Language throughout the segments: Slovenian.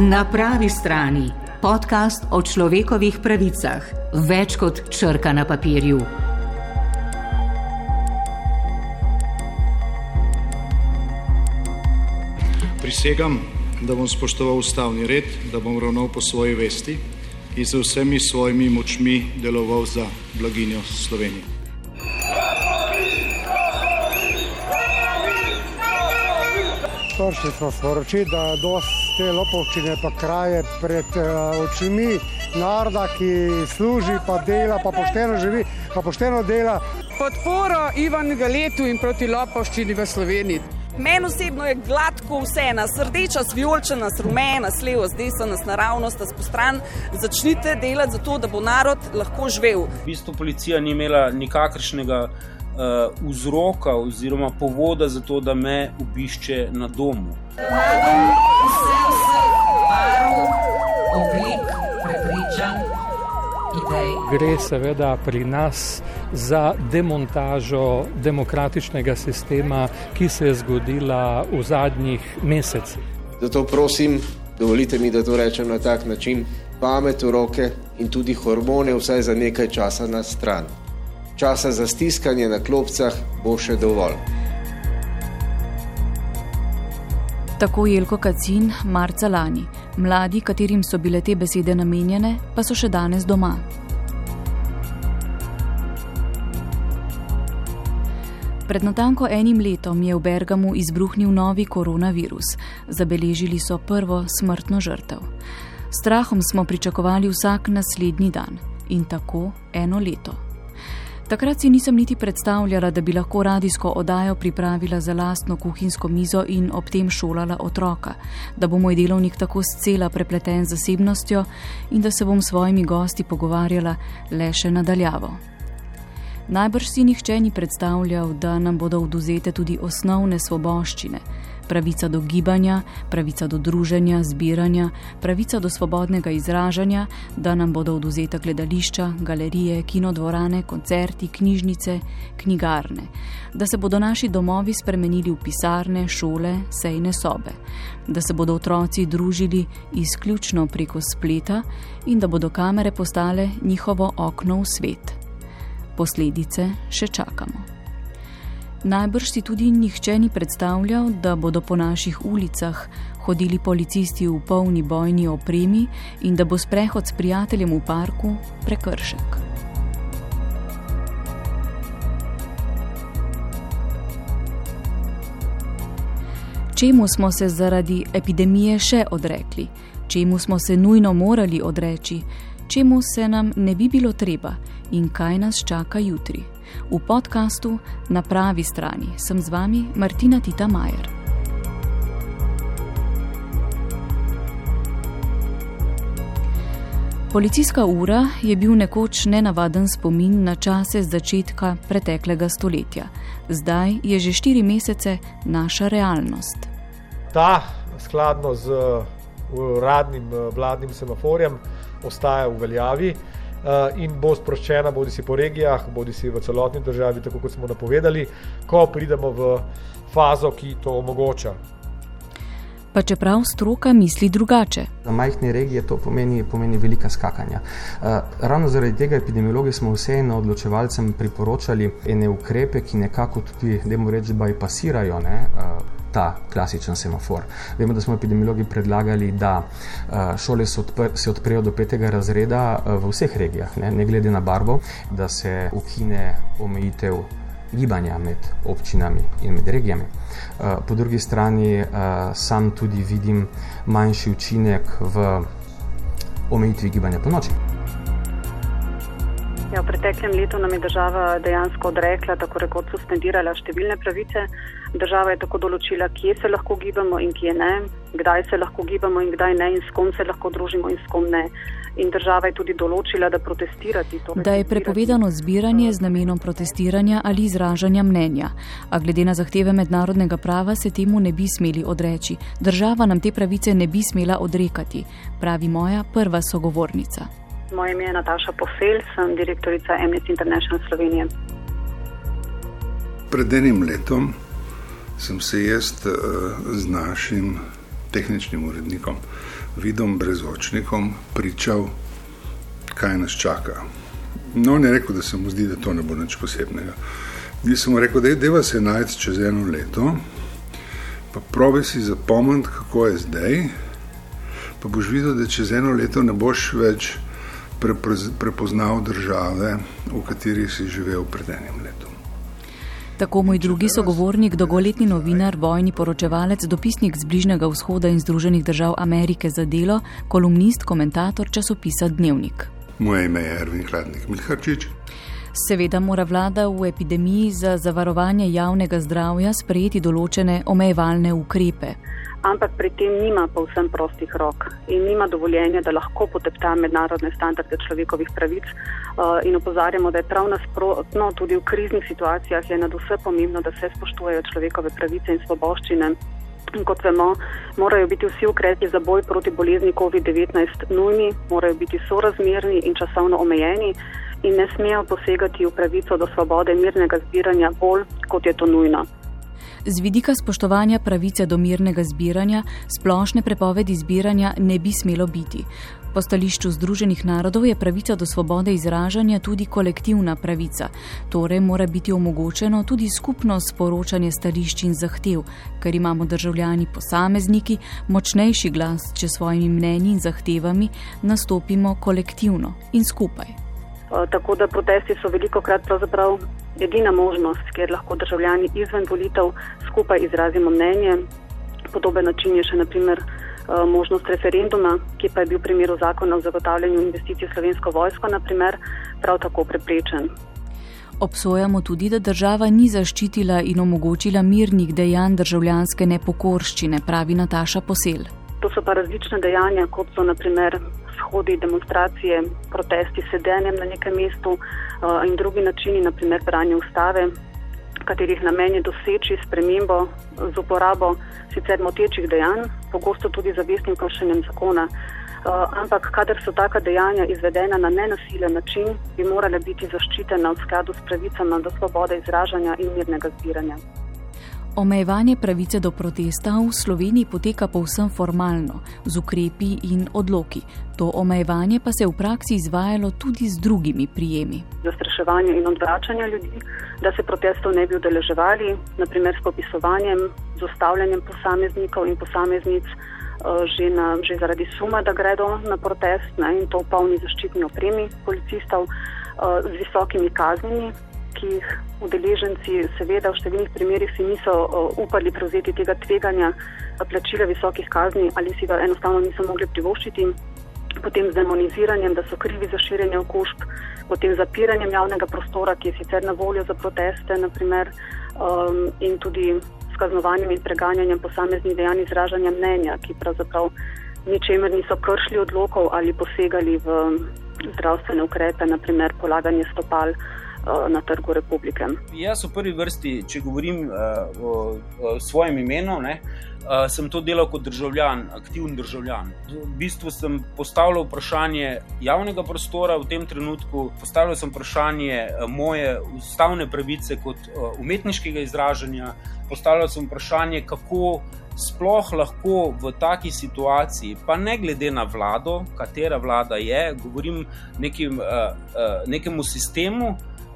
Na pravi strani podcast o človekovih pravicah, več kot črka na papirju. Prisegam, da bom spoštoval ustavni red, da bom ravnal po svoji vesti in z vsemi svojimi močmi deloval za blaginjo Slovenije. Prišli smo sporočiti, da dosti te lopovščine pa kraje pred uh, očmi naroda, ki služi, pa dela, pa pošteno živi, pa pošteno dela. Podporo Ivan Galetu in proti lopovščini v Sloveniji. Meni osebno je gladko vse, nas rdeča, svijolčena, rumena, slevo, zdesna, nas naravnost, nas postran. Začnite delati za to, da bo narod lahko živel. V bistvu policija ni imela nikakršnega uh, vzroka oziroma povoda za to, da me obišče na domu. Barv, oblik, prepričanj, idej. Gre seveda pri nas za demontažo demokratičnega sistema, ki se je zgodila v zadnjih mesecih. Zato prosim, dovolite mi, da to rečem na tak način, pamet v roke in tudi hormone vsaj za nekaj časa na stran. Časa za stiskanje na klopcah bo še dovolj. Tako Jelko Kacin, marca lani. Mladi, katerim so bile te besede namenjene, pa so še danes doma. Pred natanko enim letom je v Bergamu izbruhnil novi koronavirus. Zabeležili so prvo smrtno žrtev. Strahom smo pričakovali vsak naslednji dan in tako eno leto. Takrat si nisem niti predstavljala, da bi lahko radijsko oddajo pripravila za lastno kuhinjsko mizo in ob tem šolala otroka, da bo moj delovnik tako scela prepleten z zasebnostjo in da se bom s svojimi gosti pogovarjala le še nadaljavo. Najbrž si nihče ni predstavljal, da nam bodo oduzete tudi osnovne svoboščine. Pravica do gibanja, pravica do druženja, zbiranja, pravica do svobodnega izražanja, da nam bodo oduzeta gledališča, galerije, kinodvorane, koncerti, knjižnice, knjigarne, da se bodo naši domovi spremenili v pisarne, šole, sejne sobe, da se bodo otroci družili izključno preko spleta in da bodo kamere postale njihovo okno v svet. Posledice še čakamo. Najbrž si tudi nihče ni predstavljal, da bodo po naših ulicah hodili policisti v polni bojni opremi in da bo sprehod s prijateljem v parku prekršek. Čemu smo se zaradi epidemije še odrekli, čemu smo se nujno morali odreči, čemu se nam ne bi bilo treba in kaj nas čaka jutri. V podkastu Na pravi strani sem z vami Martina Tita Majer. Policijska ura je bil nekoč nenavaden spomin na čase začetka preteklega stoletja. Zdaj je že štiri mesece naša realnost. Ta, skladno z uradnim vladnim semaforjem, ostaja v veljavi in bo sproščena bodi si po regijah, bodi si v celotni državi, tako kot smo napovedali, ko pridemo v fazo, ki to omogoča. Pa čeprav stroka misli drugače. Za majhne regije to pomeni, pomeni velika skakanja. Ravno zaradi tega epidemiologi smo vseeno odločevalcem priporočali ene ukrepe, ki nekako tudi, da mu reči, bypassirajo ne, ta klasičen semafor. Vemo, da smo epidemiologi predlagali, da šole se, odpr se odprejo do petega razreda v vseh regijah, ne, ne glede na barvo, da se ukine omejitev gibanja med občinami in med regijami. Po drugi strani sam tudi vidim manjši učinek v omejitvi gibanja po noči. Ja, v preteklem letu nam je država dejansko odrekla, tako rekoč suspendirala številne pravice. Država je tako določila, kje se lahko gibamo in kje ne, kdaj se lahko gibamo in kdaj ne in s kom se lahko družimo in s kom ne. In država je tudi določila, da protestirati. Torej da je prepovedano zbiranje z namenom protestiranja ali izražanja mnenja. A glede na zahteve mednarodnega prava se temu ne bi smeli odreči. Država nam te pravice ne bi smela odrekati, pravi moja prva sogovornica. Moje ime je Nataša Pofel, sem direktorica Amnesty International Slovenije. Pred enim letom sem se jaz z našim tehničnim urednikom vidom brezočnikom pričal, kaj nas čaka. No, on je rekel, da se mu zdi, da to ne bo nič posebnega. Jaz sem mu rekel, da je deva se najti čez eno leto, pa probi si zapomniti, kako je zdaj, pa boš videl, da čez eno leto ne boš več prepoznal države, v kateri si živel pred enim letom. Tako moj drugi sogovornik, dolgoletni novinar, vojni poročevalec, dopisnik z Bližnjega vzhoda in Združenih držav Amerike za delo, kolumnist, komentator časopisa Dnevnik. Moje ime je Ervin Hladnik Milharčič. Seveda mora vlada v epidemiji za zavarovanje javnega zdravja sprejeti določene omejevalne ukrepe ampak pri tem nima povsem prostih rok in nima dovoljenja, da lahko potepta mednarodne standarde človekovih pravic uh, in opozarjamo, da je prav nasprotno, tudi v kriznih situacijah je nad vse pomembno, da se spoštujejo človekove pravice in svoboščine. Kot vemo, morajo biti vsi ukrepi za boj proti bolezni COVID-19 nujni, morajo biti sorazmerni in časovno omejeni in ne smejo posegati v pravico do svobode mirnega zbiranja bolj, kot je to nujno. Z vidika spoštovanja pravice do mirnega zbiranja, splošne prepovedi zbiranja ne bi smelo biti. Po stališču Združenih narodov je pravica do svobode izražanja tudi kolektivna pravica, torej mora biti omogočeno tudi skupno sporočanje stališč in zahtev, ker imamo državljani posamezniki močnejši glas, če svojimi mnenji in zahtevami nastopimo kolektivno in skupaj. Tako da protesti so veliko krat pravzaprav edina možnost, kjer lahko državljani izven volitev skupaj izrazimo mnenje. Podoben način je še naprimer eh, možnost referenduma, ki pa je bil v primeru zakona o zagotavljanju investicij v slovensko vojsko naprimer, prav tako preprečen. Obsojamo tudi, da država ni zaščitila in omogočila mirnih dejanj državljanske nepokorščine, pravi Nataša Posel. To so pa različne dejanja, kot so naprimer shodi, demonstracije, protesti, sedenjem na nekem mestu uh, in drugi načini, naprimer branje ustave, katerih namen je doseči spremembo z uporabo sicer motečih dejanj, pogosto tudi zavestnim kršenjem zakona. Uh, ampak, kadar so taka dejanja izvedena na nenasilen način, bi morale biti zaščitena v skladu s pravicama do svobode izražanja in mirnega zbiranja. Omejevanje pravice do protesta v Sloveniji poteka povsem formalno, z ukrepi in odloki. To omejevanje pa se je v praksi izvajalo tudi z drugimi prijemi. Zastraševanje in odvračanje ljudi, da se protestov ne bi udeleževali, naprimer s popisovanjem, z ustavljanjem posameznikov in posameznic eh, že, na, že zaradi suma, da gredo na protest ne, in to v polni zaščitni opremi policistov eh, z visokimi kaznimi ki jih udeleženci seveda v številnih primerjih si niso upali prevzeti tega tveganja plačila visokih kazni ali si ga enostavno niso mogli privoščiti, potem z demoniziranjem, da so krivi za širjenje okužb, potem zapiranjem javnega prostora, ki je sicer na voljo za proteste, naprimer, um, in tudi s kaznovanjem in preganjanjem posameznih dejanj izražanja mnenja, ki pravzaprav ničemer niso kršili odlokov ali posegali v zdravstvene ukrepe, naprimer polaganje stopal. Eh, na trgu republike. Jaz v prvi vrsti, če govorim o, o svojem imenu, ne, uh, sem to delal kot državljan, aktivni državljan. V bistvu sem postavljal vprašanje javnega prostora v tem trenutku, postavljal sem vprašanje moje ustavne pravice kot umetniškega izražanja, postavljal sem vprašanje, kako. Sploh lahko v taki situaciji, pa ne glede na vlado, katera vlada je, govorim uh, nekemu sistemu,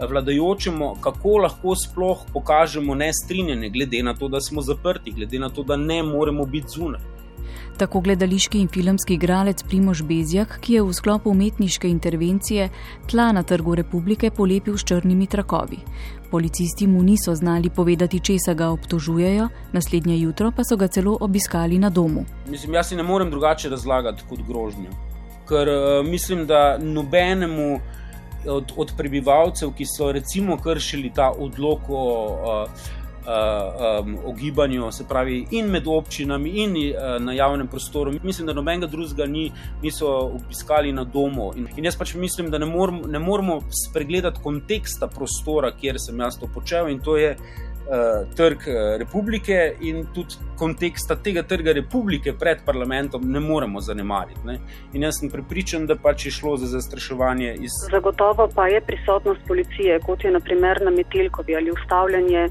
vladajočemu, kako lahko sploh pokažemo nestrinjanje, glede na to, da smo zaprti, glede na to, da ne moremo biti zunaj. Tako gledališki in filmski igralec Primož Bezjak, ki je v sklopu umetniške intervencije tla na trgu republike polepil s črnimi trakovi. Policisti mu niso znali povedati, česa ga obtožujejo, naslednje jutro pa so ga celo obiskali na domu. Mislim, jaz si ne morem drugače razlagati kot grožnjo, ker uh, mislim, da nobenemu od, od prebivalcev, ki so recimo kršili ta odlok o, o, o, o gibanju, se pravi, in med občinami, in na javnem prostoru. Mislim, da nobenega drugega ni, niso obiskali na domu. In, in jaz pač mislim, da ne, morm, ne moramo spregledati konteksta prostora, kjer sem jaz to počel in to je uh, trg uh, republike in tudi konteksta tega trga republike pred parlamentom ne moremo zanemariti. Ne? In jaz sem pripričan, da pač je šlo za zastraševanje. Iz... Zagotovo pa je prisotnost policije, kot je naprimer na Metelkovi ali ustavljanje.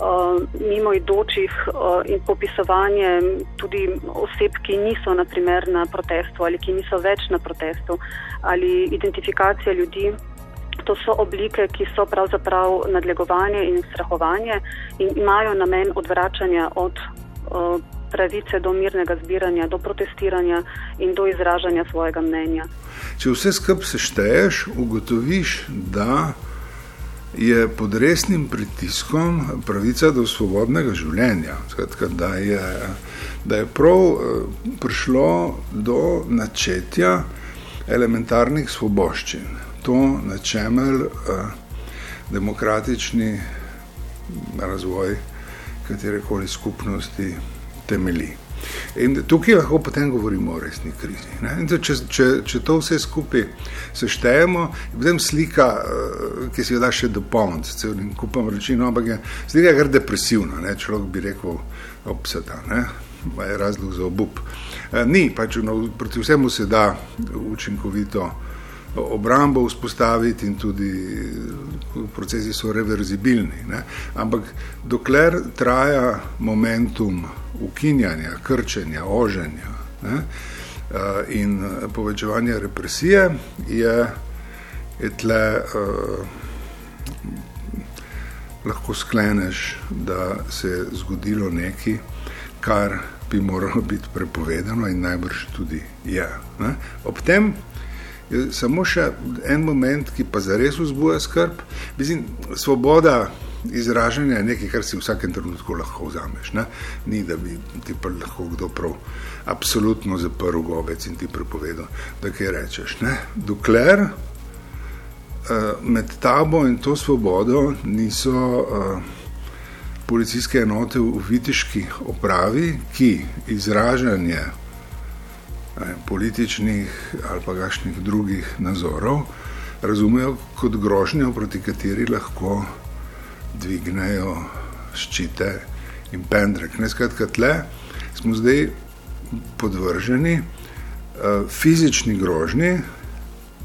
uh, mimoidočih uh, in popisovanje tudi oseb, ki niso naprimer na protestu ali ki niso več na protestu ali identifikacija ljudi. To so oblike, ki so pravzaprav nadlegovanje in strahovanje in imajo namen odvračanja od uh, pravice do mirnega zbiranja, do protestiranja in do izražanja svojega mnenja. Če vse skupaj sešteješ, ugotoviš, da je pod resnim pritiskom pravica do svobodnega življenja. Skratka, da, je, da je prav eh, prišlo do načetja elementarnih svoboščin. To, na čemer eh, demokratični razvoj katerekoli skupnosti temelji. In tukaj lahko potem govorimo o resni krizi. Če, če, če to vse skupaj seštejemo, je potem slika, eh, ki si jo da še dopolniti, cel in kupam rečino, ampak je slika kar depresivna, ne? človek bi rekel obseda, ne? je razlog za obup. Eh, ni, pač no, proti vsemu se da učinkovito obrambo vzpostaviti in tudi procesi so reverzibilni. Ne? Ampak dokler traja momentum ukinjanja, krčenja, oženja ne? in povečevanja represije, je, je tle uh, lahko skleneš, da se je zgodilo nekaj, kar bi moralo biti prepovedano in najbrž tudi je. Ne? Ob tem je samo še en moment, ki pa zares vzbuja skrb. Mislim, svoboda izražanja je nekaj, kar si v vsakem trenutku lahko vzameš. Ne? Ni, da bi ti pa lahko kdo prav absolutno zaprl gobec in ti prepovedal, da kaj rečeš. Ne? Dokler uh, med tabo in to svobodo niso uh, policijske enote v Vitiški opravi, ki izražanje političnih ali pa kakšnih drugih nazorov, razumejo kot grožnjo, proti kateri lahko dvignejo ščite in pendrek. Neskratka, tle smo zdaj podvrženi uh, fizični grožnji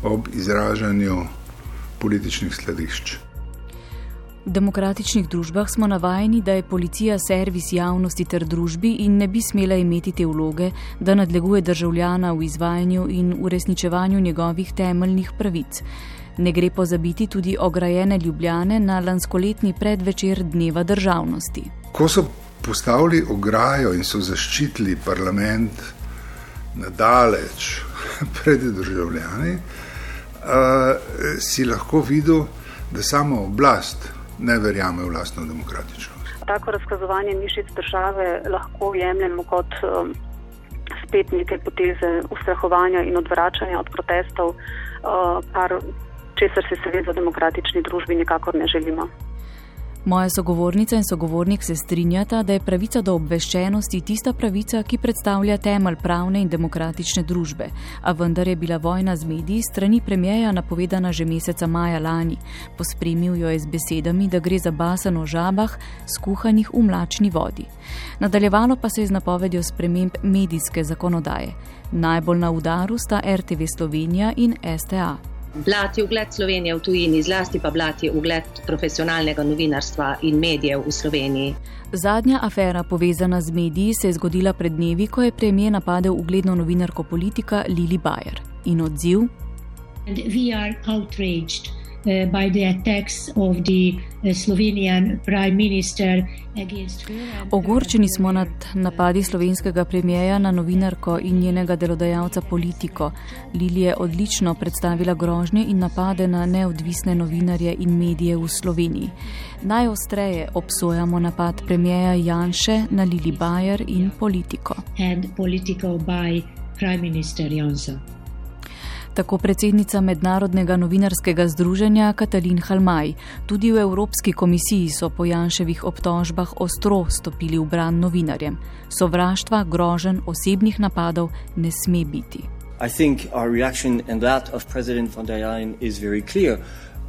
ob izražanju političnih sledišč. V demokratičnih družbah smo navajeni, da je policija servis javnosti ter družbi in ne bi smela imeti te vloge, da nadleguje državljana v izvajanju in uresničevanju njegovih temeljnih pravic. Ne gre pozabiti tudi ograjene ljubljane na lanskoletni predvečer Dneva državnosti. Ko so postavili ograjo in so zaščitili parlament nadaleč pred državljani, uh, si lahko videl, da samo oblast ne verjame v lastno demokratičnost. Tako razkazovanje mišic države lahko jemljemo kot um, spet neke poteze ustrahovanja in odvračanja od protestov, uh, kar česar si seveda v demokratični družbi nikakor ne želimo. Moja sogovornica in sogovornik se strinjata, da je pravica do obveščenosti tista pravica, ki predstavlja temelj pravne in demokratične družbe. A vendar je bila vojna z mediji strani premijeja napovedana že meseca maja lani. Pospremil jo je z besedami, da gre za basen o žabah, skuhanih v mlačni vodi. Nadaljevalo pa se je z napovedjo sprememb medijske zakonodaje. Najbolj na udaru sta RTV Slovenija in STA blati ugled Slovenije v tujini, zlasti pa blati ugled profesionalnega novinarstva in medijev v Sloveniji. Zadnja afera povezana z mediji se je zgodila pred dnevi, ko je premijer napadel ugledno novinarko politika Lili Bajer. In odziv? And we are outraged. Uh, by the attacks of the uh, Slovenian prime minister against her. Ogorčeni smo nad napadi slovenskega premijeja na novinarko in njenega delodajalca politiko. Lili je odlično predstavila grožnje in napade na neodvisne novinarje in medije v Sloveniji. Najostreje obsojamo napad premijeja Janše na Lili Bajer in politiko. And politiko by prime minister Janša tako predsednica Mednarodnega novinarskega združenja Katalin Halmaj. Tudi v Evropski komisiji so po Janševih obtožbah ostro stopili v bran novinarjem. Sovraštva, grožen, osebnih napadov ne sme biti. I think our reaction and that of President von der Leyen is very clear.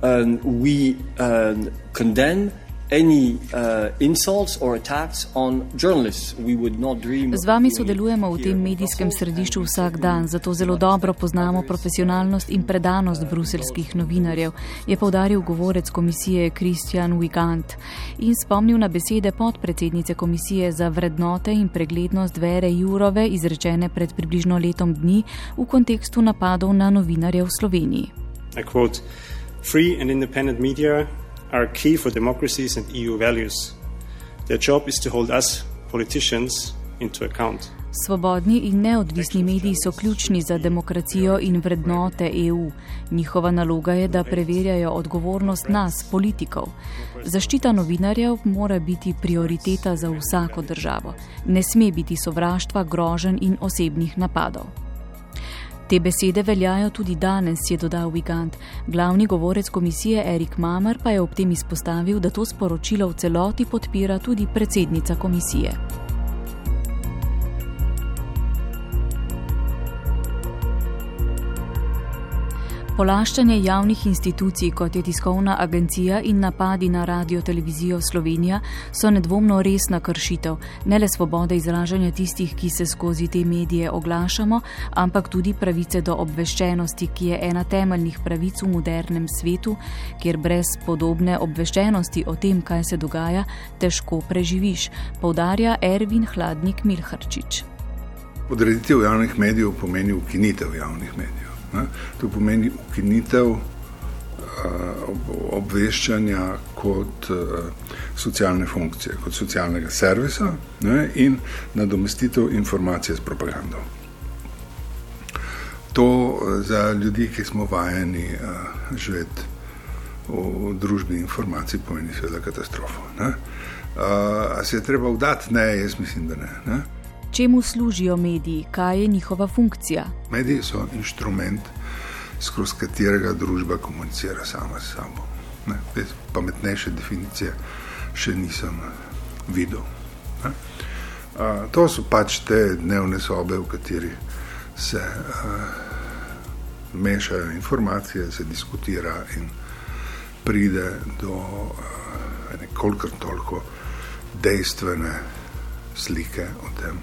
Um, we um, condemn any uh, insults or attacks on journalists. We would not dream. Z vami sodelujemo v tem medijskem središču vsak dan, zato zelo dobro poznamo profesionalnost in predanost bruselskih novinarjev, je povdaril govorec komisije Kristjan Wigant in spomnil na besede podpredsednice komisije za vrednote in preglednost Vere Jurove, izrečene pred približno letom dni v kontekstu napadov na novinarje v Sloveniji. I quote, free and independent media are key for democracies and EU values. Their job is to hold us, politicians, into account. Svobodni in neodvisni mediji so ključni za demokracijo in vrednote EU. Njihova naloga je, da preverjajo odgovornost nas, politikov. Zaščita novinarjev mora biti prioriteta za vsako državo. Ne sme biti sovraštva, grožen in osebnih napadov. Te besede veljajo tudi danes, je dodal Vigant. Glavni govorec komisije Erik Mamar pa je ob tem izpostavil, da to sporočilo v celoti podpira tudi predsednica komisije. Polaščanje javnih institucij, kot je tiskovna agencija in napadi na radio televizijo Slovenija, so nedvomno resna kršitev ne le svobode izražanja tistih, ki se skozi te medije oglašamo, ampak tudi pravice do obveščenosti, ki je ena temeljnih pravic v modernem svetu, kjer brez podobne obveščenosti o tem, kaj se dogaja, težko preživiš, povdarja Ervin Hladnik Milharčič. Odreditev javnih medijev pomeni ukinitev javnih medijev. Ne? To pomeni ukinitev obveščanja kot socialne funkcije, kot socialnega servisa ne? in nadomestitev informacije s propagando. To za ljudi, ki smo vajeni živeti v družbi informacij, pomeni seveda katastrofo. Ne? A se je treba vdati? Ne, jaz mislim, da ne. ne? Čemu služijo mediji, kaj je njihova funkcija. Mediji so inštrument, skozi katerega družba komunicira sama s sabo. Ne, pametnejše definicije še nisem videl. Ne. A, to so pač te dnevne sobe, v kateri se a, mešajo informacije, se diskutira in pride do nekoliko toliko dejstvene slike o tem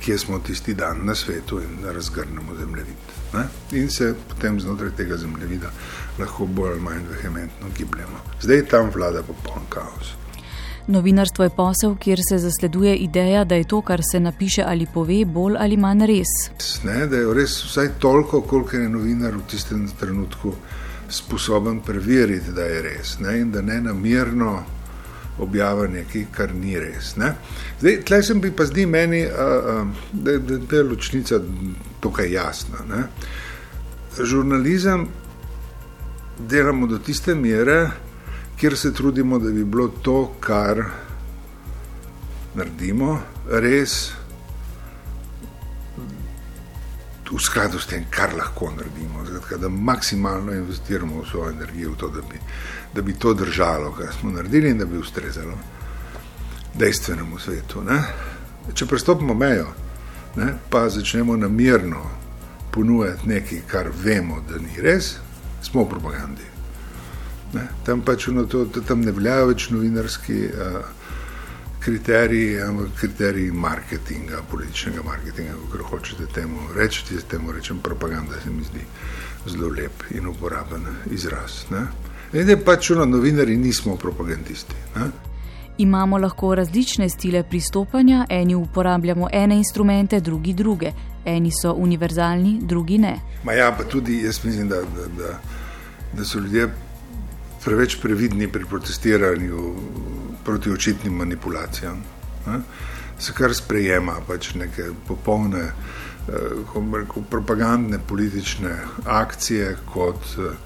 kje smo tisti dan na svetu in da razgrnemo zemljevid. Ne? In se potem znotraj tega zemljevida lahko bolj ali manj vehementno gibljemo. Zdaj tam vlada popoln kaos. Novinarstvo je posel, kjer se zasleduje ideja, da je to, kar se napiše ali pove, bolj ali manj res. Ne, da je res vsaj toliko, koliko je novinar v tistem trenutku sposoben preveriti, da je res. Ne? In da ne namirno objavlja nekaj, kar ni res. Ne? Zdaj, tleh sem bi pa zdi meni, da, da, da je ločnica tukaj jasna. Ne? Žurnalizem delamo do tiste mere, kjer se trudimo, da bi bilo to, kar naredimo, res v skladu s tem, kar lahko naredimo. Zdaj, da maksimalno investiramo v svojo energijo v to, da bi da bi to držalo, kar smo naredili, in da bi ustrezalo dejstvenemu svetu. Ne? Če prestopimo mejo, ne, pa začnemo namirno ponujati nekaj, kar vemo, da ni res, smo v propagandi. Ne? Tam pač no, to, tam ne veljajo več novinarski uh, kriteriji, ampak kriteriji marketinga, političnega marketinga, kako hočete temu reči. Temu rečem propaganda, se mi zdi zelo lep in uporaben izraz. Ne? Zdaj pač čuno, novinari nismo propagandisti. Ne? Imamo lahko različne stile pristopanja, eni uporabljamo ene instrumente, drugi druge. Eni so univerzalni, drugi ne. Ma ja, pa tudi jaz mislim, da, da, da, da so ljudje preveč previdni pri protestiranju proti očitnim manipulacijam. Ne? Se kar sprejema pač neke popolne eh, rekel, propagandne politične akcije kot eh,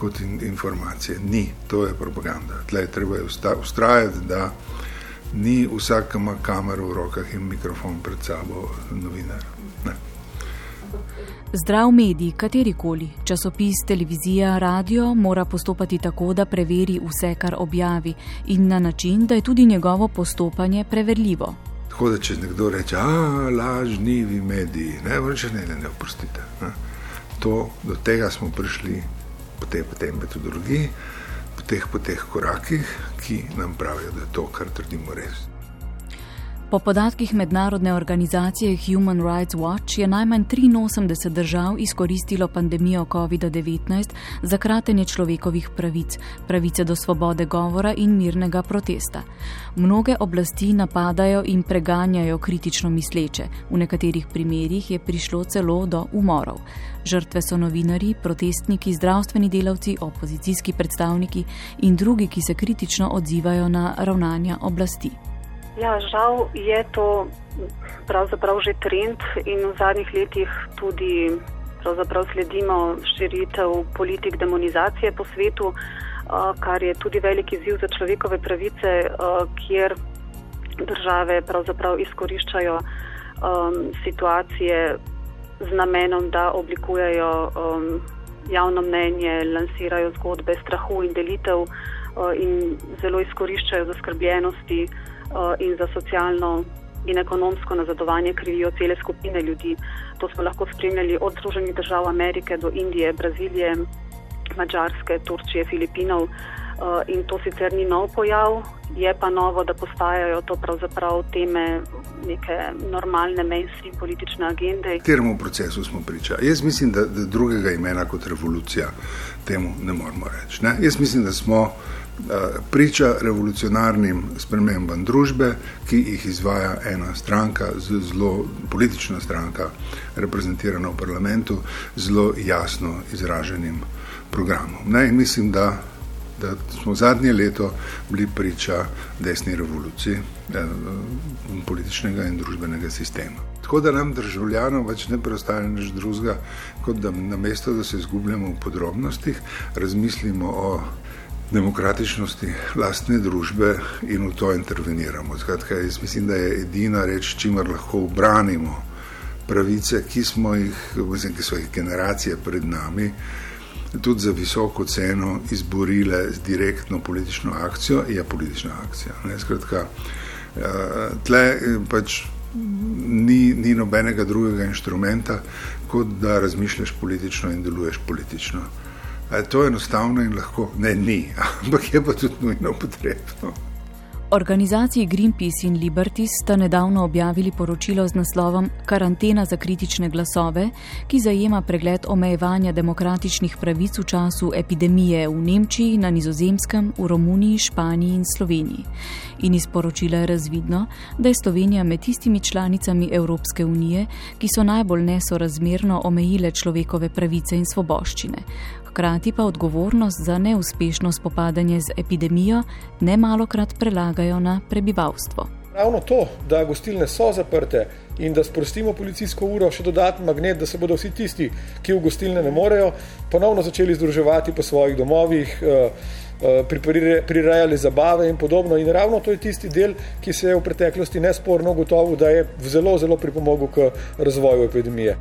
kot in, informacije. Ni, to je propaganda. Tleh treba je ustrajati, da ni vsak, ima kamero v rokah in mikrofon pred sabo, novinar. Zdrav medij, katerikoli, časopis, televizija, radio, mora postopati tako, da preveri vse, kar objavi, in na način, da je tudi njegovo postopanje preverljivo. Tako da, če nekdo reče, da lažnivi mediji, ne, vreče, ne, ne, ne, oprostite. Ne. To, do tega smo prišli po tej, po tej metodologiji, po teh, po teh korakih, ki nam pravijo, da je to, kar trdimo, res. Po podatkih mednarodne organizacije Human Rights Watch je najmanj 83 držav izkoristilo pandemijo COVID-19 za kratenje človekovih pravic, pravice do svobode govora in mirnega protesta. Mnoge oblasti napadajo in preganjajo kritično misleče, v nekaterih primerjih je prišlo celo do umorov. Žrtve so novinari, protestniki, zdravstveni delavci, opozicijski predstavniki in drugi, ki se kritično odzivajo na ravnanja oblasti. Ja, žal je to pravzaprav že trend in v zadnjih letih tudi sledimo širitev politik demonizacije po svetu, kar je tudi veliki ziv za človekove pravice, kjer države pravzaprav izkoriščajo situacije z namenom, da oblikujejo javno mnenje, lansirajo zgodbe strahu in delitev in zelo izkoriščajo zaskrbljenosti. Eh, in za socialno in ekonomsko nazadovanje krivijo cele skupine ljudi. To smo lahko spremljali od Združenih držav Amerike do Indije, Brazilije, Mačarske, Turčije, Filipinov. Eh, in to sicer ni nov pojav, je pa novo, da postajajo to pravzaprav teme neke normalne mainstream politične agende. Kateremu procesu smo priča? Jaz mislim, da, da drugega imena kot revolucija temu ne moramo reči. Ne? Jaz mislim, da smo priča revolucionarnim spremembam družbe, ki jih izvaja ena stranka, zelo politična stranka, reprezentirana v parlamentu, zelo jasno izraženim programom. Ne, mislim, da, da smo zadnje leto bili priča desni revoluciji eh, političnega in družbenega sistema. Tako da nam državljanom več ne preostane nič drugega, kot da namesto, da se izgubljamo v podrobnostih, razmislimo o demokratičnosti lastne družbe in v to interveniramo. Skratka, jaz mislim, da je edina reč, čimer lahko obranimo pravice, ki smo jih, mislim, ki so jih generacije pred nami, tudi za visoko ceno izborile z direktno politično akcijo, je politična akcija. Ne? Skratka, eh, tle eh, pač ni, ni nobenega drugega inštrumenta, kot da razmišljaš politično in deluješ politično. To je enostavno in lahko ne, ni, ampak je pa tudi nujno potrebno. Organizaciji Greenpeace in Liberty sta nedavno objavili poročilo z naslovom Karantena za kritične glasove, ki zajema pregled omejevanja demokratičnih pravic v času epidemije v Nemčiji, na Nizozemskem, v Romuniji, Španiji in Sloveniji. In iz poročila je razvidno, da je Slovenija med tistimi članicami Evropske unije, ki so najbolj nesorazmerno omejile človekove pravice in svoboščine hkrati pa odgovornost za neuspešno spopadanje z epidemijo ne malokrat prelagajo na prebivalstvo. Ravno to, da gostilne so zaprte in da sprostimo policijsko uro, še dodatni magnet, da se bodo vsi tisti, ki v gostilne ne morejo, ponovno začeli združevati po svojih domovih, eh, eh, prirajali zabave in podobno. In ravno to je tisti del, ki se je v preteklosti nesporno gotovo, da je zelo, zelo pripomogel k razvoju epidemije.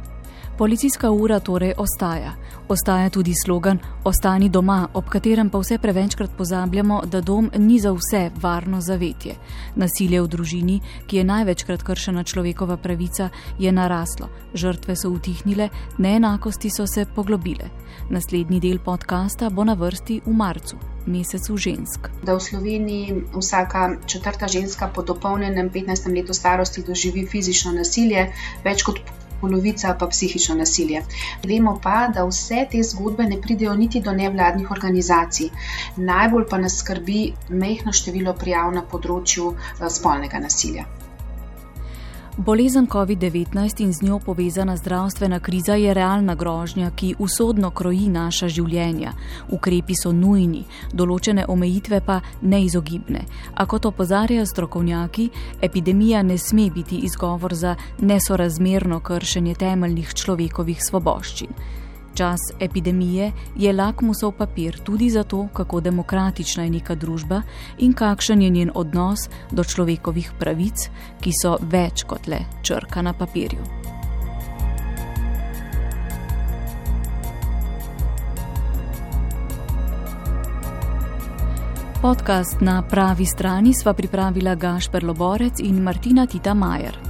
Policijska ura torej ostaja. Ostaja tudi slogan Ostani doma, ob katerem pa vse prevečkrat pozabljamo, da dom ni za vse varno zavetje. Nasilje v družini, ki je največkrat kršena človekova pravica, je naraslo. Žrtve so utihnile, neenakosti so se poglobile. Naslednji del podcasta bo na vrsti v marcu. Mesecu žensk. Da v Sloveniji vsaka četrta ženska po dopolnjenem 15. letu starosti doživi fizično nasilje, več kot polovica pa psihično nasilje. Vemo pa, da vse te zgodbe ne pridejo niti do nevladnih organizacij. Najbolj pa nas skrbi mehko število prijav na področju eh, spolnega nasilja. Bolezen COVID-19 in z njo povezana zdravstvena kriza je realna grožnja, ki usodno kroji naša življenja. Ukrepi so nujni, določene omejitve pa neizogibne. A kot opozarjajo strokovnjaki, epidemija ne sme biti izgovor za nesorazmerno kršenje temeljnih človekovih svoboščin. Čas epidemije je lakmusov papir tudi za to, kako demokratična je neka družba in kakšen je njen odnos do človekovih pravic, ki so več kot le črka na papirju. Podcast na pravi strani sva pripravila Gašper Loborec in Martina Tita Majer.